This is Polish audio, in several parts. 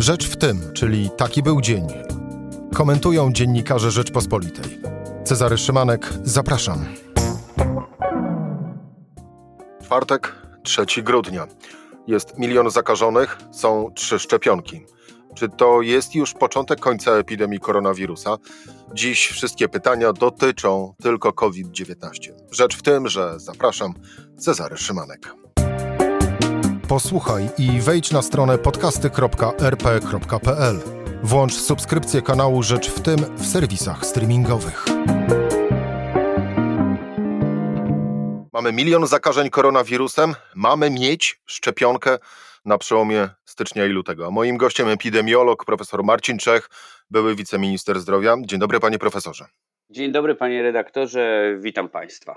Rzecz w tym, czyli taki był dzień. Komentują dziennikarze Rzeczpospolitej. Cezary Szymanek, zapraszam. Czwartek, 3 grudnia. Jest milion zakażonych, są trzy szczepionki. Czy to jest już początek końca epidemii koronawirusa? Dziś wszystkie pytania dotyczą tylko COVID-19. Rzecz w tym, że zapraszam Cezary Szymanek. Posłuchaj i wejdź na stronę podcasty.rp.pl. Włącz subskrypcję kanału Rzecz w tym w serwisach streamingowych. Mamy milion zakażeń koronawirusem, mamy mieć szczepionkę na przełomie stycznia i lutego. Moim gościem epidemiolog profesor Marcin Czech, były wiceminister zdrowia. Dzień dobry panie profesorze. Dzień dobry panie redaktorze, witam państwa.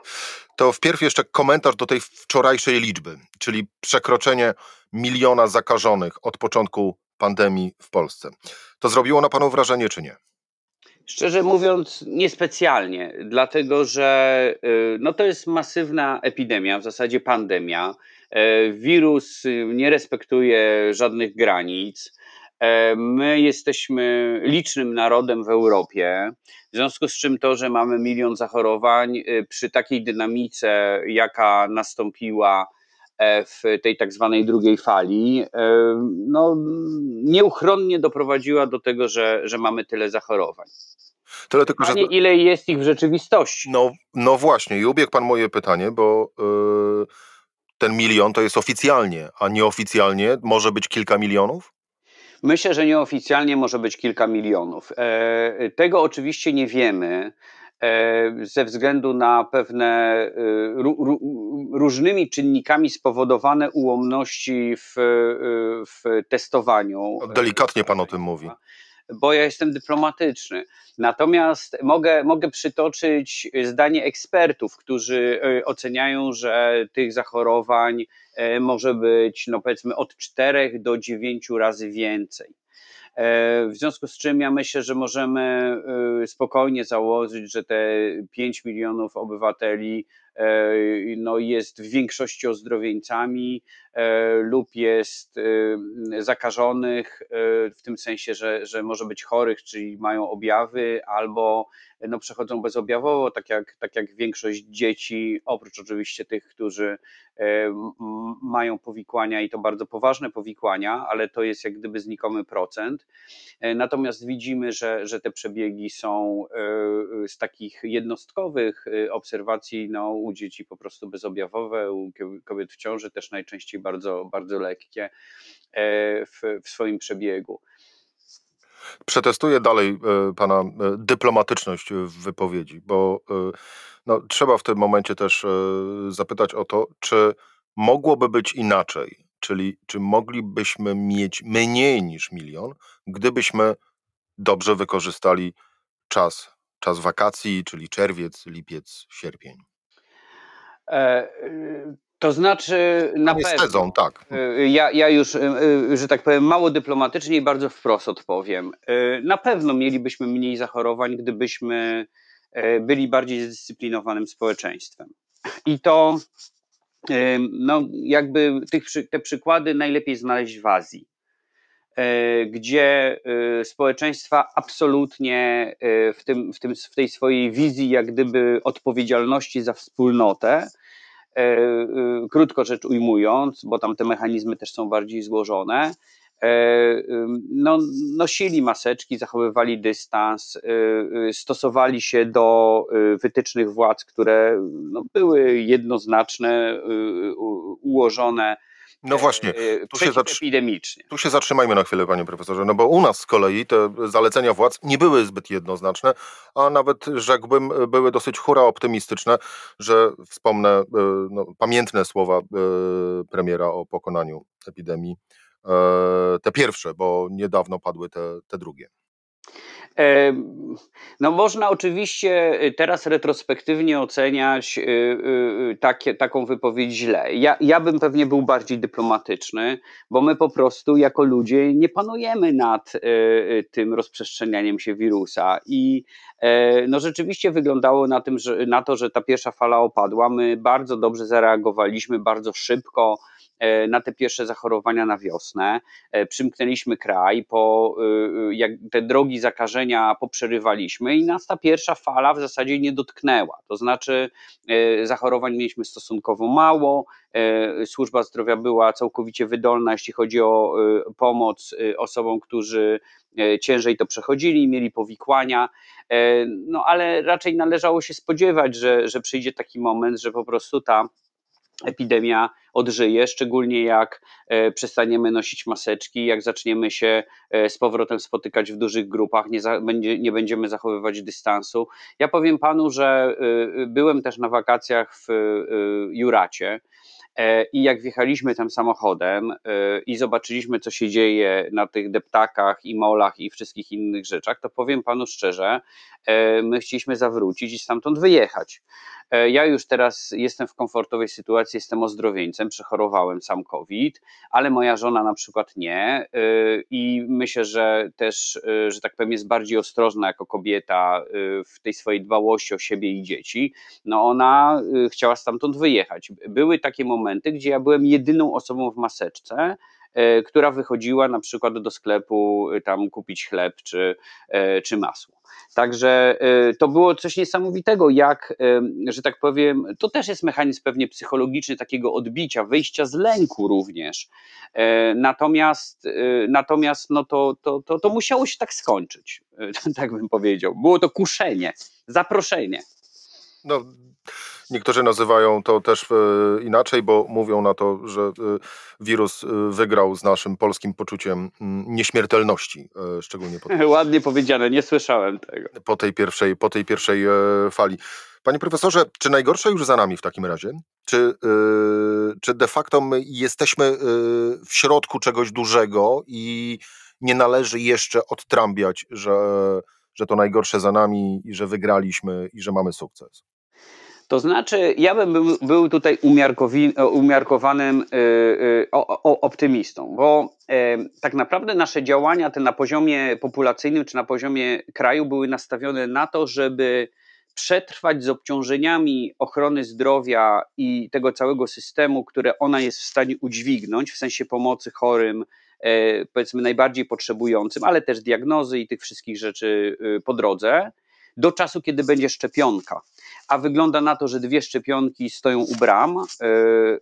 To wpierw jeszcze komentarz do tej wczorajszej liczby, czyli przekroczenie miliona zakażonych od początku pandemii w Polsce. To zrobiło na panu wrażenie czy nie? Szczerze mówiąc, niespecjalnie, dlatego że y, no to jest masywna epidemia, w zasadzie pandemia. Y, wirus y, nie respektuje żadnych granic. My jesteśmy licznym narodem w Europie, w związku z czym to, że mamy milion zachorowań przy takiej dynamice, jaka nastąpiła e, w tej tak zwanej drugiej fali, no, nieuchronnie doprowadziła do tego, że, że mamy tyle zachorowań. Tyle tylko, że... ile jest ich w rzeczywistości. No, no właśnie, i ubiegł pan moje pytanie, bo yy, ten milion to jest oficjalnie, a nieoficjalnie może być kilka milionów? Myślę, że nieoficjalnie może być kilka milionów. E, tego oczywiście nie wiemy e, ze względu na pewne e, różnymi czynnikami spowodowane ułomności w, w testowaniu. Delikatnie pan o tym mówi bo ja jestem dyplomatyczny. Natomiast mogę, mogę przytoczyć zdanie ekspertów, którzy e, oceniają, że tych zachorowań e, może być, no powiedzmy, od 4 do 9 razy więcej. E, w związku z czym ja myślę, że możemy spokojnie założyć, że te 5 milionów obywateli no jest w większości ozdrowieńcami e, lub jest e, zakażonych w tym sensie, że, że może być chorych, czyli mają objawy, albo no, przechodzą bezobjawowo, tak jak, tak jak większość dzieci, oprócz oczywiście tych, którzy mają powikłania i to bardzo poważne powikłania, ale to jest jak gdyby znikomy procent. Natomiast widzimy, że, że te przebiegi są z takich jednostkowych obserwacji no, u dzieci po prostu bezobjawowe, u kobiet w ciąży też najczęściej bardzo, bardzo lekkie e, w, w swoim przebiegu. Przetestuję dalej e, Pana e, dyplomatyczność w wypowiedzi, bo no, trzeba w tym momencie też zapytać o to, czy mogłoby być inaczej, czyli czy moglibyśmy mieć mniej niż milion, gdybyśmy dobrze wykorzystali czas, czas wakacji, czyli czerwiec, lipiec, sierpień. E, to znaczy na pewno. Sezon, tak. E, ja, ja już, e, że tak powiem, mało dyplomatycznie i bardzo wprost odpowiem. Na pewno mielibyśmy mniej zachorowań, gdybyśmy byli bardziej zdyscyplinowanym społeczeństwem. I to no, jakby tych, te przykłady najlepiej znaleźć w Azji, gdzie społeczeństwa absolutnie w, tym, w, tym, w tej swojej wizji, jak gdyby odpowiedzialności za wspólnotę, E, e, krótko rzecz ujmując, bo tam te mechanizmy też są bardziej złożone, e, no, nosili maseczki, zachowywali dystans, stosowali się do wytycznych władz, które no, były jednoznaczne, ułożone no właśnie, e, tu się, epidemicznie. tu się zatrzymajmy na chwilę, panie profesorze, no bo u nas z kolei te zalecenia władz nie były zbyt jednoznaczne, a nawet rzekłbym, były dosyć hura optymistyczne, że wspomnę e, no, pamiętne słowa e, premiera o pokonaniu epidemii, te pierwsze, bo niedawno padły te, te drugie. No można oczywiście y, teraz retrospektywnie oceniać y, y, takie, taką wypowiedź źle. Ja, ja bym pewnie był bardziej dyplomatyczny, bo my po prostu jako ludzie nie panujemy nad tym rozprzestrzenianiem się wirusa i e, no rzeczywiście wyglądało na, tym, że, na to, że ta pierwsza fala opadła. My bardzo dobrze zareagowaliśmy, bardzo szybko na te pierwsze zachorowania na wiosnę. Przymknęliśmy kraj, po, jak te drogi zakażenia poprzerywaliśmy i nas ta pierwsza fala w zasadzie nie dotknęła. To znaczy zachorowań mieliśmy stosunkowo mało, służba zdrowia była całkowicie wydolna, jeśli chodzi o pomoc osobom, którzy ciężej to przechodzili, mieli powikłania, no ale raczej należało się spodziewać, że, że przyjdzie taki moment, że po prostu ta epidemia odżyje, szczególnie jak e, przestaniemy nosić maseczki, jak zaczniemy się e, z powrotem spotykać w dużych grupach, nie, za, będzie, nie będziemy zachowywać dystansu. Ja powiem panu, że e, byłem też na wakacjach w Juracie. I jak wjechaliśmy tam samochodem i zobaczyliśmy, co się dzieje na tych deptakach i molach i wszystkich innych rzeczach, to powiem panu szczerze, my chcieliśmy zawrócić i stamtąd wyjechać. E, ja już teraz jestem w komfortowej sytuacji, jestem ozdrowieńcem, przechorowałem sam COVID, ale moja żona na przykład nie e, i myślę, że też, e, że tak powiem, jest bardziej ostrożna jako kobieta w tej swojej dbałości o siebie i dzieci. No ona chciała stamtąd wyjechać. Były takie momenty, gdzie ja byłem jedyną osobą w maseczce, która wychodziła na przykład do sklepu tam kupić chleb czy, czy masło. Także to było coś niesamowitego, jak, że tak powiem, to też jest mechanizm pewnie psychologiczny takiego odbicia, wyjścia z lęku również. E, natomiast, natomiast no to, to, to, to musiało się tak skończyć, tak bym powiedział. Było to kuszenie, zaproszenie. No, Niektórzy nazywają to też e, inaczej, bo mówią na to, że e, wirus e, wygrał z naszym polskim poczuciem mm, nieśmiertelności, szczególnie po tej, Ładnie powiedziane, nie słyszałem tego. Po tej pierwszej, po tej pierwszej fali. Panie profesorze, czy najgorsze już za nami w takim razie? Czy, czy de facto my jesteśmy w środku czegoś dużego i nie należy jeszcze odtrąbiać, że, że to najgorsze za nami i że wygraliśmy i że mamy sukces? To znaczy, ja bym był, był tutaj umiarkowanym y, y, optymistą, bo tak naprawdę nasze działania te na poziomie populacyjnym czy na poziomie kraju były nastawione na to, żeby przetrwać z obciążeniami ochrony zdrowia i tego całego systemu, które ona jest w stanie udźwignąć w sensie pomocy chorym, e, powiedzmy najbardziej potrzebującym, ale też diagnozy i tych wszystkich rzeczy y, po drodze do czasu, kiedy będzie szczepionka. A wygląda na to, że dwie szczepionki stoją u bram e, e,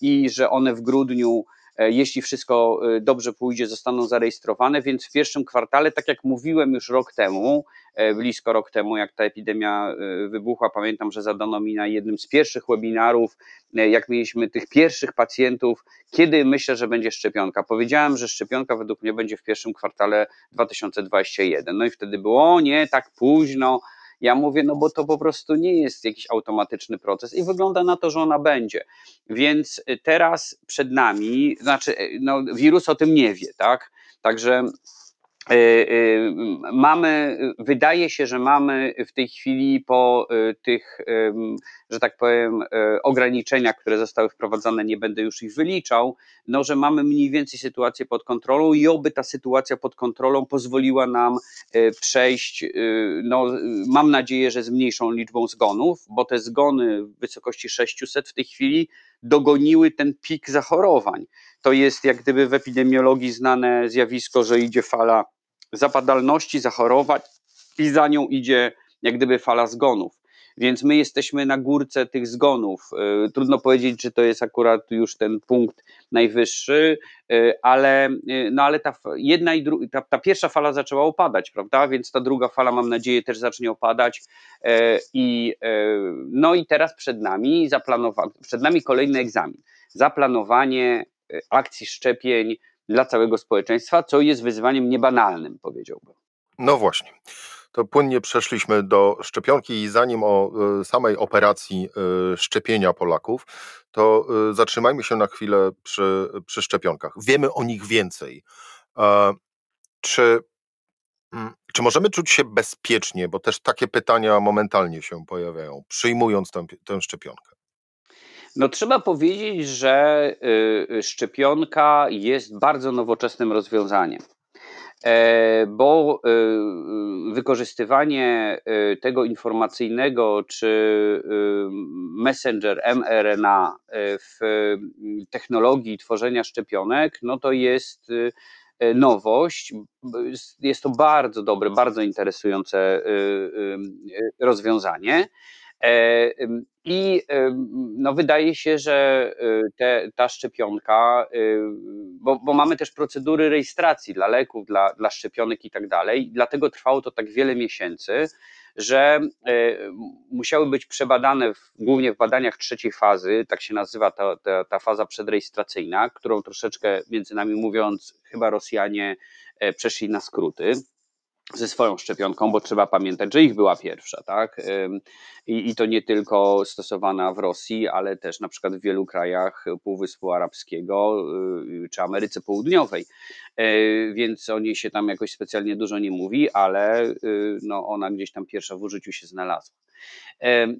i że one w grudniu jeśli wszystko dobrze pójdzie, zostaną zarejestrowane, więc w pierwszym kwartale, tak jak mówiłem już rok temu, blisko rok temu, jak ta epidemia wybuchła, pamiętam, że zadano mi na jednym z pierwszych webinarów, jak mieliśmy tych pierwszych pacjentów, kiedy myślę, że będzie szczepionka. Powiedziałem, że szczepionka według mnie będzie w pierwszym kwartale 2021. No i wtedy było, o nie, tak późno. Ja mówię, no bo to po prostu nie jest jakiś automatyczny proces i wygląda na to, że ona będzie. Więc teraz przed nami, znaczy, no, wirus o tym nie wie, tak? Także e, mamy, wydaje się, że mamy w tej chwili po tych, że tak powiem, ograniczeniach, które zostały wprowadzone, nie będę już ich wyliczał, no, że mamy mniej więcej sytuację pod kontrolą i oby ta sytuacja pod kontrolą pozwoliła nam przejść, no, mam nadzieję, że z mniejszą liczbą zgonów, bo te zgony w wysokości 600 w tej chwili dogoniły ten pik zachorowań. To jest jak gdyby w epidemiologii znane zjawisko, że idzie fala zapadalności, zachorowań i za nią idzie jak gdyby fala zgonów. Więc my jesteśmy na górce tych zgonów. Y, trudno powiedzieć, czy to jest akurat już ten punkt najwyższy, y, ale, y, no ale ta jedna i druga, ta, ta, pierwsza fala zaczęła opadać, prawda? Więc ta druga fala, mam nadzieję, też zacznie opadać. I, no i teraz przed nami zaplanowa- przed nami kolejny egzamin. Zaplanowanie akcji szczepień dla całego społeczeństwa, co jest wyzwaniem niebanalnym, powiedziałbym. No właśnie. To płynnie przeszliśmy do szczepionki i zanim o e, samej operacji e, szczepienia Polaków, to e, zatrzymajmy się na chwilę przy, przy szczepionkach. Wiemy o nich więcej. Czy, mm, czy możemy czuć się bezpiecznie, bo też takie pytania momentalnie się pojawiają, przyjmując tę, tę szczepionkę? No trzeba powiedzieć, że y, szczepionka jest bardzo nowoczesnym rozwiązaniem. E, bo e, wykorzystywanie e, tego informacyjnego czy messenger mRNA w technologii tworzenia szczepionek, no to jest nowość. Jest to bardzo dobre, bardzo interesujące rozwiązanie. I no, wydaje się, że y, te, ta szczepionka, y, bo, bo, mamy też procedury rejestracji dla leków, dla, dla szczepionek i tak dalej, dlatego trwało to tak wiele miesięcy, że musiały być przebadane w, głównie w badaniach trzeciej fazy, tak się nazywa ta, ta, ta faza przedrejestracyjna, którą troszeczkę między nami mówiąc, chyba Rosjanie e, przeszli na skróty ze swoją szczepionką, bo trzeba pamiętać, że ich była pierwsza, tak? I, I, to nie tylko stosowana w Rosji, ale też na przykład w wielu krajach Półwyspu Arabskiego y, czy Ameryce Południowej. E, więc o niej się tam jakoś specjalnie dużo nie mówi, ale y, no, ona gdzieś tam pierwsza w użyciu się znalazła.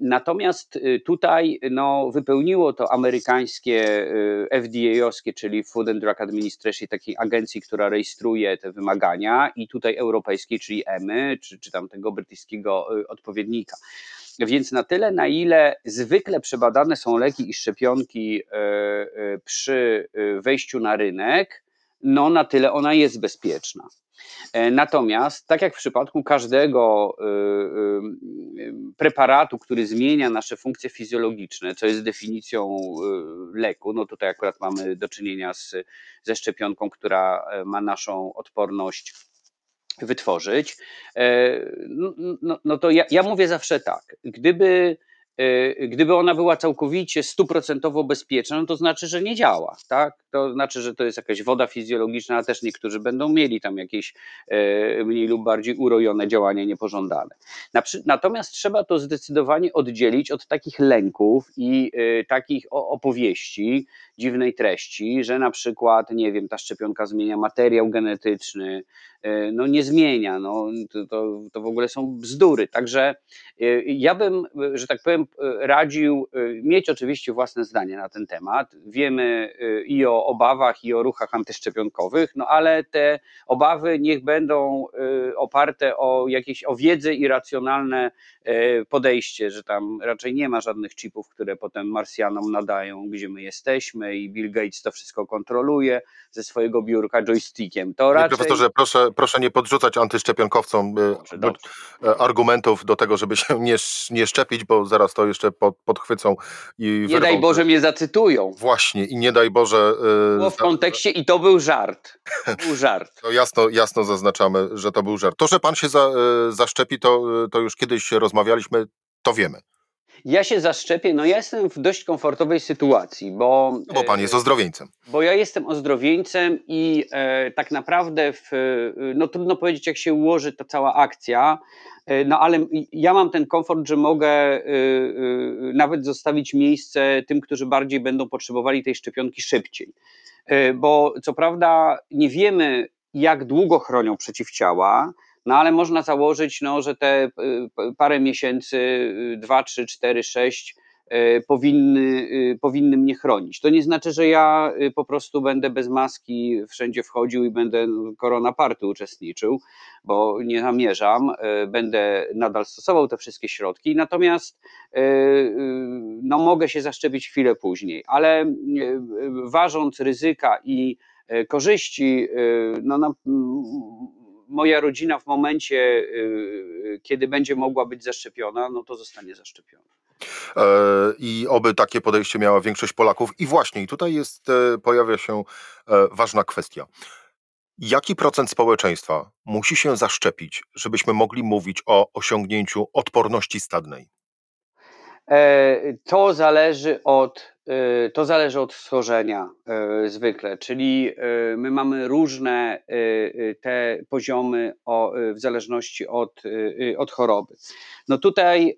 Natomiast y, tutaj no, wypełniło to amerykańskie FDA-owskie, czyli Food and Drug Administration, takiej agencji, która rejestruje te wymagania, i tutaj europejskiej, czyli EMY, czy, czy tam tego brytyjskiego odpowiednika. Więc na tyle, na ile zwykle przebadane są leki i szczepionki przy wejściu na rynek, no na tyle ona jest bezpieczna. Natomiast, tak jak w przypadku każdego preparatu, który zmienia nasze funkcje fizjologiczne, co jest definicją leku, no tutaj akurat mamy do czynienia z, ze szczepionką, która ma naszą odporność wytworzyć, e, no, no, no to ja, ja mówię zawsze tak, gdyby E, gdyby ona była całkowicie stuprocentowo bezpieczna, no to znaczy, że nie działa, tak? To znaczy, że to jest jakaś woda fizjologiczna, a też niektórzy będą mieli tam jakieś e, mniej lub bardziej urojone działania niepożądane. Natomiast trzeba to zdecydowanie oddzielić od takich lęków i e, takich opowieści dziwnej treści, że na przykład, nie wiem, ta szczepionka zmienia materiał genetyczny, no nie zmienia, no to, to, w ogóle są bzdury. Także ja bym, że tak powiem, E, radził e, mieć oczywiście własne zdanie na ten temat. Wiemy e, i o obawach, i o ruchach antyszczepionkowych, no ale te obawy niech będą oparte o jakieś o wiedzę i racjonalne podejście, że tam raczej nie ma żadnych chipów, które potem Marsjanom nadają, gdzie my jesteśmy i Bill Gates to wszystko kontroluje ze swojego biurka joystickiem. To raczej... Profesorze, proszę, proszę nie podrzucać antyszczepionkowcom dobrze, dobrze. argumentów do tego, żeby się nie, nie szczepić, bo zaraz to jeszcze pod, podchwycą i Nie daj Boże mnie zacytują. Właśnie i nie daj Boże... Yy, Było w kontekście i to był żart. To był żart. to jasno, jasno zaznaczamy, że to był żart. To, że pan się za, yy, zaszczepi, to, to już kiedyś rozmawialiśmy, to wiemy. Ja się zaszczepię, no ja jestem w dość komfortowej sytuacji, bo... No bo pan jest e, ozdrowieńcem. Bo ja jestem ozdrowieńcem i e, tak naprawdę w, e, no trudno powiedzieć jak się ułoży ta cała akcja, e, no ale ja mam ten komfort, że mogę nawet zostawić miejsce tym, którzy bardziej będą potrzebowali tej szczepionki szybciej. Bo co prawda nie wiemy jak długo chronią przeciwciała, no ale można założyć, no, że te y, parę miesięcy, y, dwa, trzy, cztery, sześć, y, powinny, powinny mnie chronić. To nie znaczy, że ja po prostu będę bez maski wszędzie wchodził i będę korona party uczestniczył, bo nie zamierzam. Będę nadal stosował te wszystkie środki, natomiast no, mogę się zaszczepić chwilę później, ale ważąc ryzyka i korzyści, no, na, moja rodzina w momencie, y, y, kiedy będzie mogła być zaszczepiona, no to zostanie zaszczepiona. E, I oby takie podejście miała większość Polaków. I właśnie, i tutaj jest, e, pojawia się e, ważna kwestia. Jaki procent społeczeństwa musi się zaszczepić, żebyśmy mogli mówić o osiągnięciu odporności stadnej? To zależy od Y, to zależy od schorzenia y, zwykle, czyli my mamy różne te poziomy w zależności od, od choroby. No tutaj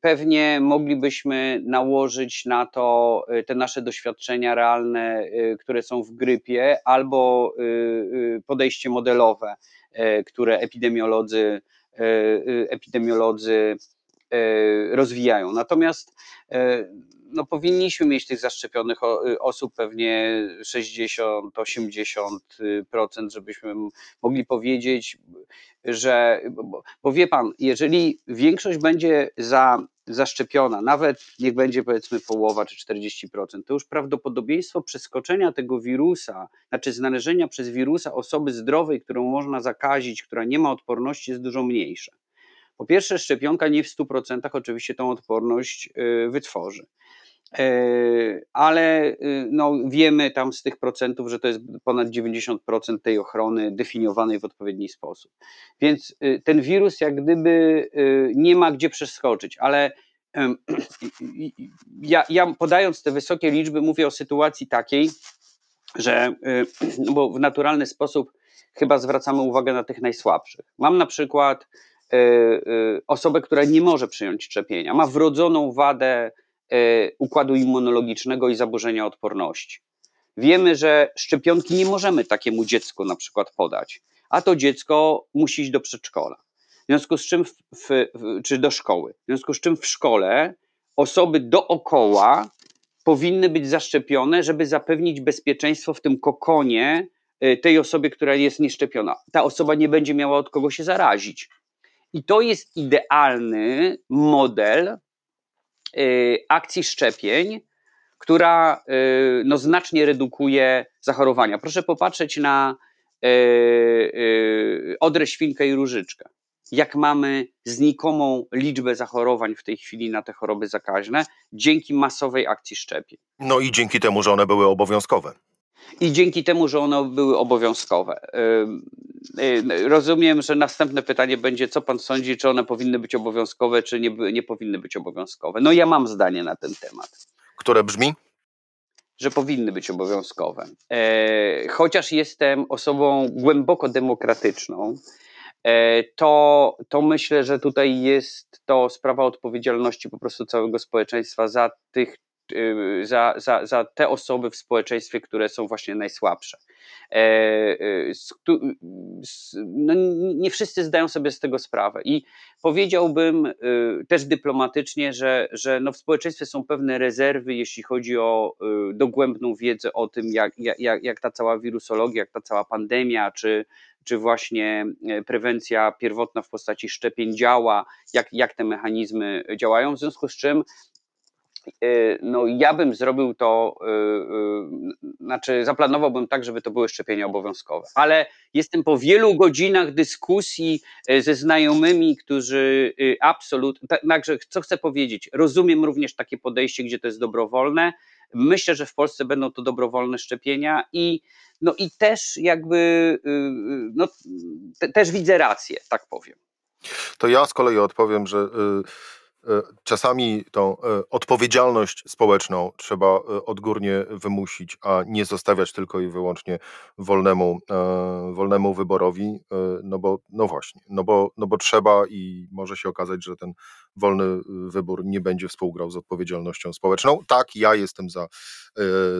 pewnie moglibyśmy nałożyć na to te nasze doświadczenia realne, które są w grypie, albo podejście modelowe, które epidemiolodzy, epidemiolodzy rozwijają. Natomiast no powinniśmy mieć tych zaszczepionych osób pewnie 60-80%, żebyśmy mogli powiedzieć, że, bo, bo wie pan, jeżeli większość będzie za, zaszczepiona, nawet niech będzie powiedzmy połowa czy 40%, to już prawdopodobieństwo przeskoczenia tego wirusa, znaczy znalezienia przez wirusa osoby zdrowej, którą można zakazić, która nie ma odporności, jest dużo mniejsze. Po pierwsze, szczepionka nie w 100% oczywiście tą odporność y, wytworzy. Y, ale y, no, wiemy tam z tych procentów, że to jest ponad 90% tej ochrony definiowanej w odpowiedni sposób. Więc ten wirus jak gdyby nie ma gdzie przeskoczyć, ale ja, ja podając te wysokie liczby mówię o sytuacji takiej, że no bo w naturalny sposób chyba zwracamy uwagę na tych najsłabszych. Mam na przykład Y, y, osobę, która nie może przyjąć szczepienia, ma wrodzoną wadę y, układu immunologicznego i zaburzenia odporności. Wiemy, że szczepionki nie możemy takiemu dziecku na przykład podać, a to dziecko musi iść do przedszkola. W związku z czym, w, w, czy do szkoły. W związku z czym w szkole osoby dookoła powinny być zaszczepione, żeby zapewnić bezpieczeństwo w tym kokonie tej osobie, która jest nieszczepiona. Ta osoba nie będzie miała od kogo się zarazić. I to jest idealny model y, akcji szczepień, która y, no, znacznie redukuje zachorowania. Proszę popatrzeć na y, odrę, świnkę i różyczkę. Jak mamy znikomą liczbę zachorowań w tej chwili na te choroby zakaźne dzięki masowej akcji szczepień. No i dzięki temu, że one były obowiązkowe. I dzięki temu, że one były obowiązkowe. Rozumiem, że następne pytanie będzie, co pan sądzi, czy one powinny być obowiązkowe, czy nie, nie powinny być obowiązkowe. No ja mam zdanie na ten temat. Które brzmi? Że powinny być obowiązkowe. E, chociaż jestem osobą głęboko demokratyczną, e, to, to myślę, że tutaj jest to sprawa odpowiedzialności po prostu całego społeczeństwa za tych za, za, za te osoby w społeczeństwie, które są właśnie najsłabsze. E, y, no nie wszyscy zdają sobie z tego sprawę i powiedziałbym y, też dyplomatycznie, że, że no w społeczeństwie są pewne rezerwy, jeśli chodzi o dogłębną wiedzę o tym, jak, jak, jak ta cała wirusologia, jak ta cała pandemia, czy, czy właśnie e, prewencja pierwotna w postaci szczepień działa, jak, jak te mechanizmy działają, w związku z czym Y, no ja bym zrobił to, y, y, znaczy zaplanowałbym tak, żeby to były szczepienia obowiązkowe. Ale jestem po wielu godzinach dyskusji ze znajomymi, którzy absolutnie, także co chcę powiedzieć, rozumiem również takie podejście, gdzie to jest dobrowolne. Myślę, że w Polsce będą to dobrowolne szczepienia i no i też jakby, no, te, też widzę rację, tak powiem. To ja z kolei odpowiem, że czasami tą e, odpowiedzialność społeczną trzeba e, odgórnie wymusić, a nie zostawiać tylko i wyłącznie wolnemu, wolnemu wyborowi, no bo no właśnie, no bo, no bo trzeba i może się okazać, że ten wolny wybór nie będzie współgrał z odpowiedzialnością społeczną. Tak, ja jestem za,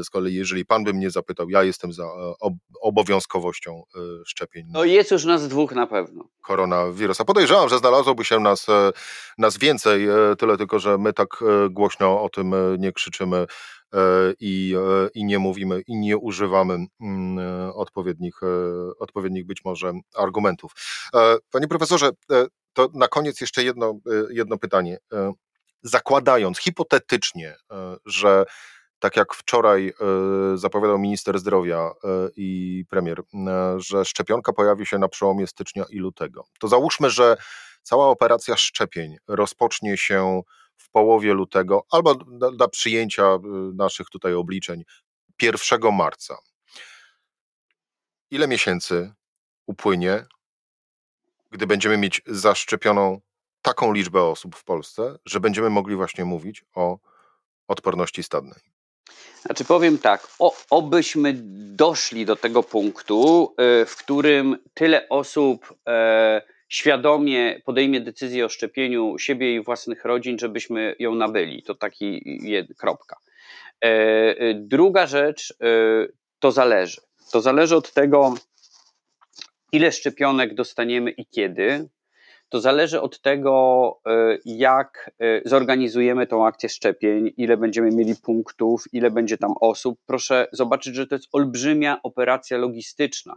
z kolei jeżeli pan by mnie zapytał, ja jestem za obowiązkowością szczepień. No jest już nas dwóch na pewno. Koronawirusa. Podejrzewam, że znalazłoby się nas, nas więcej, E, tyle tylko, że my tak e, głośno o tym e, nie krzyczymy i, i nie mówimy i nie używamy mm, odpowiednich, odpowiednich być może argumentów. Panie profesorze, to na koniec jeszcze jedno, jedno pytanie. Zakładając hipotetycznie, że tak jak wczoraj zapowiadał minister zdrowia i premier, że szczepionka pojawi się na przełomie stycznia i lutego, to załóżmy, że Cała operacja szczepień rozpocznie się w połowie lutego albo dla przyjęcia y, naszych tutaj obliczeń 1 marca. Ile miesięcy upłynie, gdy będziemy mieć zaszczepioną taką liczbę osób w Polsce, że będziemy mogli właśnie mówić o odporności stadnej? Znaczy powiem tak, o, obyśmy doszli do tego punktu, y, w którym tyle osób e, świadomie podejmie decyzję o szczepieniu siebie i własnych rodzin, żebyśmy ją nabyli. To taki jed, kropka. E, e, druga rzecz, e, to zależy. To zależy od tego, ile szczepionek dostaniemy i kiedy. to zależy od tego, jak zorganizujemy tą akcję szczepień, ile będziemy mieli punktów, ile będzie tam osób. Proszę zobaczyć, że to jest olbrzymia operacja logistyczna.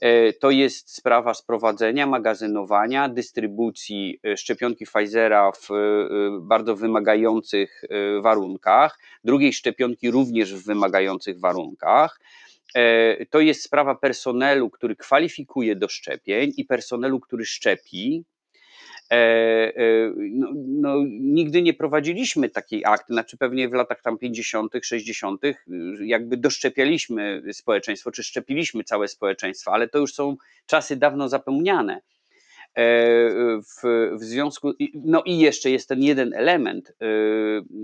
E, to jest sprawa sprowadzenia, magazynowania, dystrybucji szczepionki Pfizera w bardzo wymagających warunkach, drugiej szczepionki również w wymagających warunkach E, to jest sprawa personelu, który kwalifikuje do szczepień i personelu, który szczepi. E, e, no, no, nigdy nie prowadziliśmy takiej akty, znaczy pewnie w latach tam 50., 60., jakby doszczepialiśmy społeczeństwo, czy szczepiliśmy całe społeczeństwo, ale to już są czasy dawno zapomniane. W, w związku, no i jeszcze jest ten jeden element.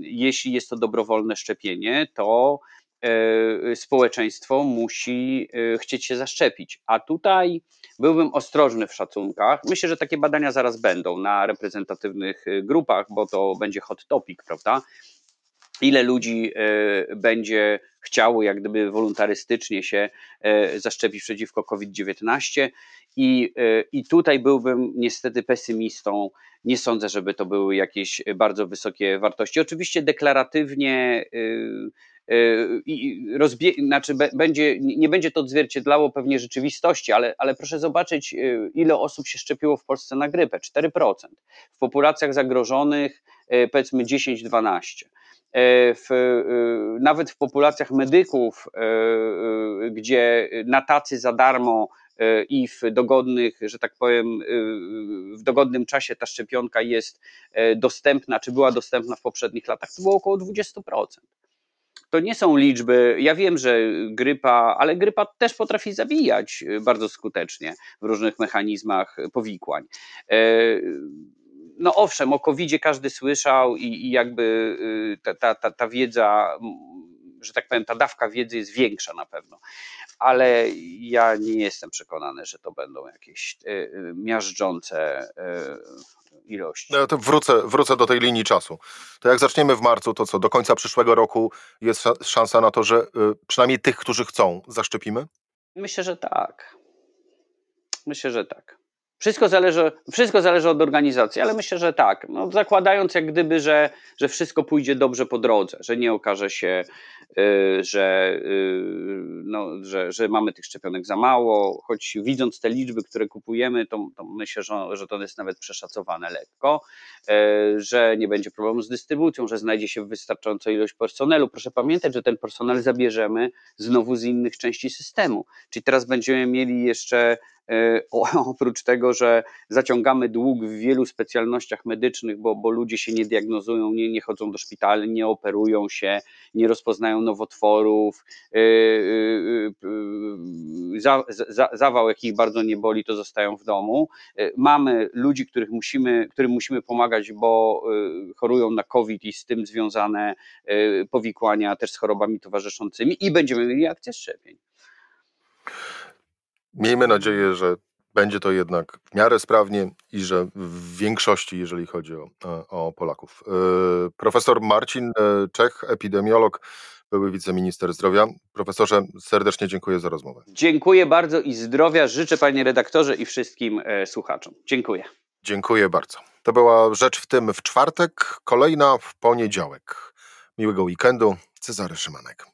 Jeśli jest to dobrowolne szczepienie, to E, społeczeństwo musi e, chcieć się zaszczepić. A tutaj byłbym ostrożny w szacunkach. Myślę, że takie badania zaraz będą na reprezentatywnych e, grupach, bo to będzie hot topic, prawda? Ile ludzi będzie chciało, jak gdyby wolontarystycznie się zaszczepić przeciwko COVID-19. I, I tutaj byłbym niestety pesymistą. Nie sądzę, żeby to były jakieś bardzo wysokie wartości. Oczywiście deklaratywnie i rozbie- znaczy będzie, nie będzie to odzwierciedlało pewnie rzeczywistości, ale, ale proszę zobaczyć, y, ile osób się szczepiło w Polsce na grypę 4%. W populacjach zagrożonych y, powiedzmy 10-12%. W, nawet w populacjach medyków, gdzie na tacy za darmo i w dogodnych, że tak powiem, w dogodnym czasie ta szczepionka jest dostępna, czy była dostępna w poprzednich latach, to było około 20% to nie są liczby. Ja wiem, że grypa, ale grypa też potrafi zabijać y, bardzo skutecznie w różnych mechanizmach powikłań. E, no owszem, o covid każdy słyszał i, jakby y, ta, ta, ta wiedza, że tak powiem, ta dawka wiedzy jest większa na pewno. Ale ja nie jestem przekonany, że to będą jakieś y, miażdżące ilości. No to wrócę, wrócę do tej linii czasu. To jak zaczniemy w marcu, to co, do końca przyszłego roku jest szansa na to, że przynajmniej tych, którzy chcą, zaszczepimy? Myślę, że tak. Myślę, że tak. Wszystko zależy, wszystko zależy od organizacji, ale myślę, że tak. No, zakładając jak gdyby, że, że wszystko pójdzie dobrze po drodze, że nie okaże się, y, że, y, no, że, że mamy tych szczepionek za mało, choć widząc te liczby, które kupujemy, to, to myślę, że, że to jest nawet przeszacowane lekko, y, że nie będzie problemu z dystrybucją, że znajdzie się wystarczająca ilość personelu. Proszę pamiętać, że ten personel zabierzemy znowu z innych części systemu. Czyli teraz będziemy mieli jeszcze oprócz tego, że zaciągamy dług w wielu specjalnościach medycznych, bo, bo ludzie się nie diagnozują, nie, nie chodzą do szpitali, nie operują się, nie rozpoznają nowotworów, e, e, za, za, zawał jakich bardzo nie boli, to zostają w domu. Mamy ludzi, których musimy, którym musimy pomagać, bo chorują na COVID i z tym związane powikłania też z chorobami towarzyszącymi i będziemy mieli akcję szczepień. Miejmy nadzieję, że będzie to jednak w miarę sprawnie i że w większości, jeżeli chodzi o, o Polaków. E, profesor Marcin e, Czech, epidemiolog, były wiceminister zdrowia. Profesorze, serdecznie dziękuję za rozmowę. Dziękuję bardzo i zdrowia życzę panie redaktorze i wszystkim e, słuchaczom. Dziękuję. Dziękuję bardzo. To była rzecz w tym w czwartek, kolejna w poniedziałek. Miłego weekendu. Cezary Szymanek.